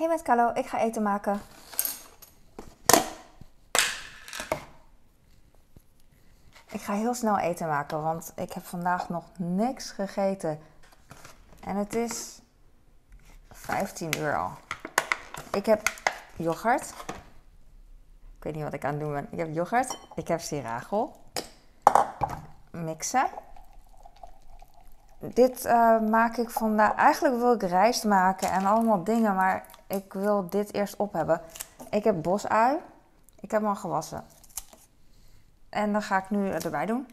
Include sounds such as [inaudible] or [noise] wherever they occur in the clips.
Hey met Carlo, ik ga eten maken. Ik ga heel snel eten maken, want ik heb vandaag nog niks gegeten. En het is 15 uur al. Ik heb yoghurt. Ik weet niet wat ik aan het doen ben. Ik heb yoghurt. Ik heb siragel. Mixen. Dit uh, maak ik vandaag. Eigenlijk wil ik rijst maken en allemaal dingen, maar ik wil dit eerst op hebben. Ik heb bosui. Ik heb hem al gewassen. En dan ga ik nu erbij doen.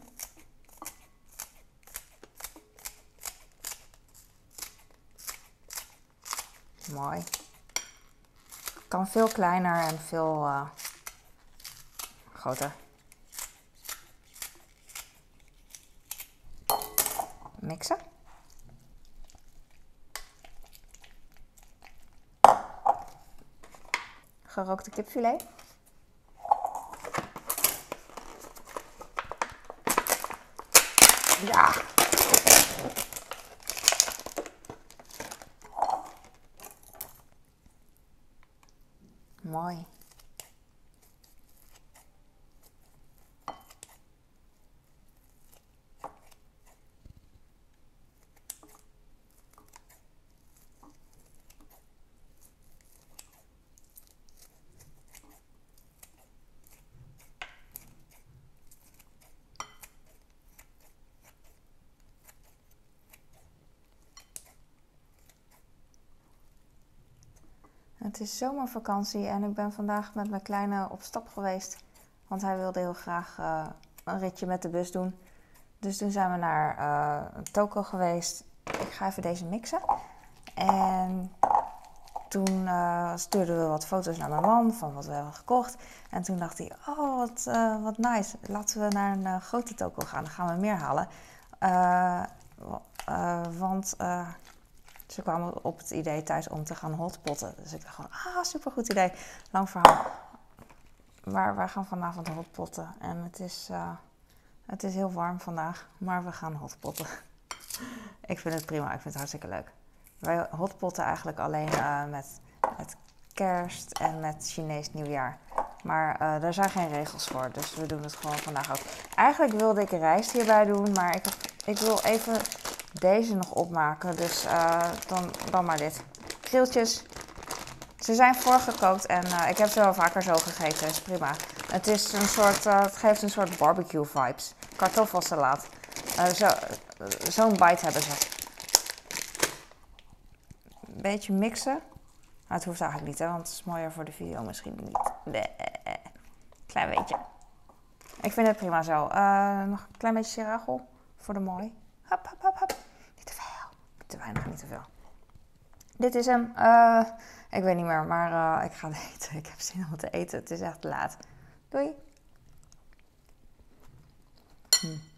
Mooi. Kan veel kleiner en veel uh, groter. Mixen. Gerookte kipfilet. Ja. Mooi. Het is zomervakantie en ik ben vandaag met mijn kleine op stap geweest. Want hij wilde heel graag uh, een ritje met de bus doen. Dus toen zijn we naar uh, Toko geweest. Ik ga even deze mixen. En toen uh, stuurden we wat foto's naar mijn man van wat we hebben gekocht. En toen dacht hij, oh wat, wat nice. Laten we naar een grote toko gaan. Dan gaan we meer halen. want ze kwamen op het idee thuis om te gaan hotpotten. Dus ik dacht gewoon, ah, supergoed idee. Lang verhaal. Maar wij gaan vanavond hotpotten. En het is, uh, het is heel warm vandaag, maar we gaan hotpotten. [laughs] ik vind het prima, ik vind het hartstikke leuk. Wij hotpotten eigenlijk alleen uh, met, met kerst en met Chinees nieuwjaar. Maar uh, daar zijn geen regels voor, dus we doen het gewoon vandaag ook. Eigenlijk wilde ik rijst hierbij doen, maar ik, ik wil even deze nog opmaken. Dus uh, dan, dan maar dit. Krieltjes. Ze zijn voorgekookt en uh, ik heb ze wel vaker zo gegeten. is prima. Het, is een soort, uh, het geeft een soort barbecue vibes. Kartoffelsalaat. Zo'n zo bite hebben ze. Een beetje mixen. Nou, het hoeft eigenlijk niet, hè, want het is mooier voor de video misschien niet. Klein beetje. Ik vind het prima zo. nog een klein beetje siragel voor de mooi. Hop, hop, hop, hop. Niet te veel. Te. Dit is hem. Uh, ik weet niet meer, maar uh, ik ga [laughs] eten. Ik heb zin om te eten. Het is echt laat. Doei. Hm.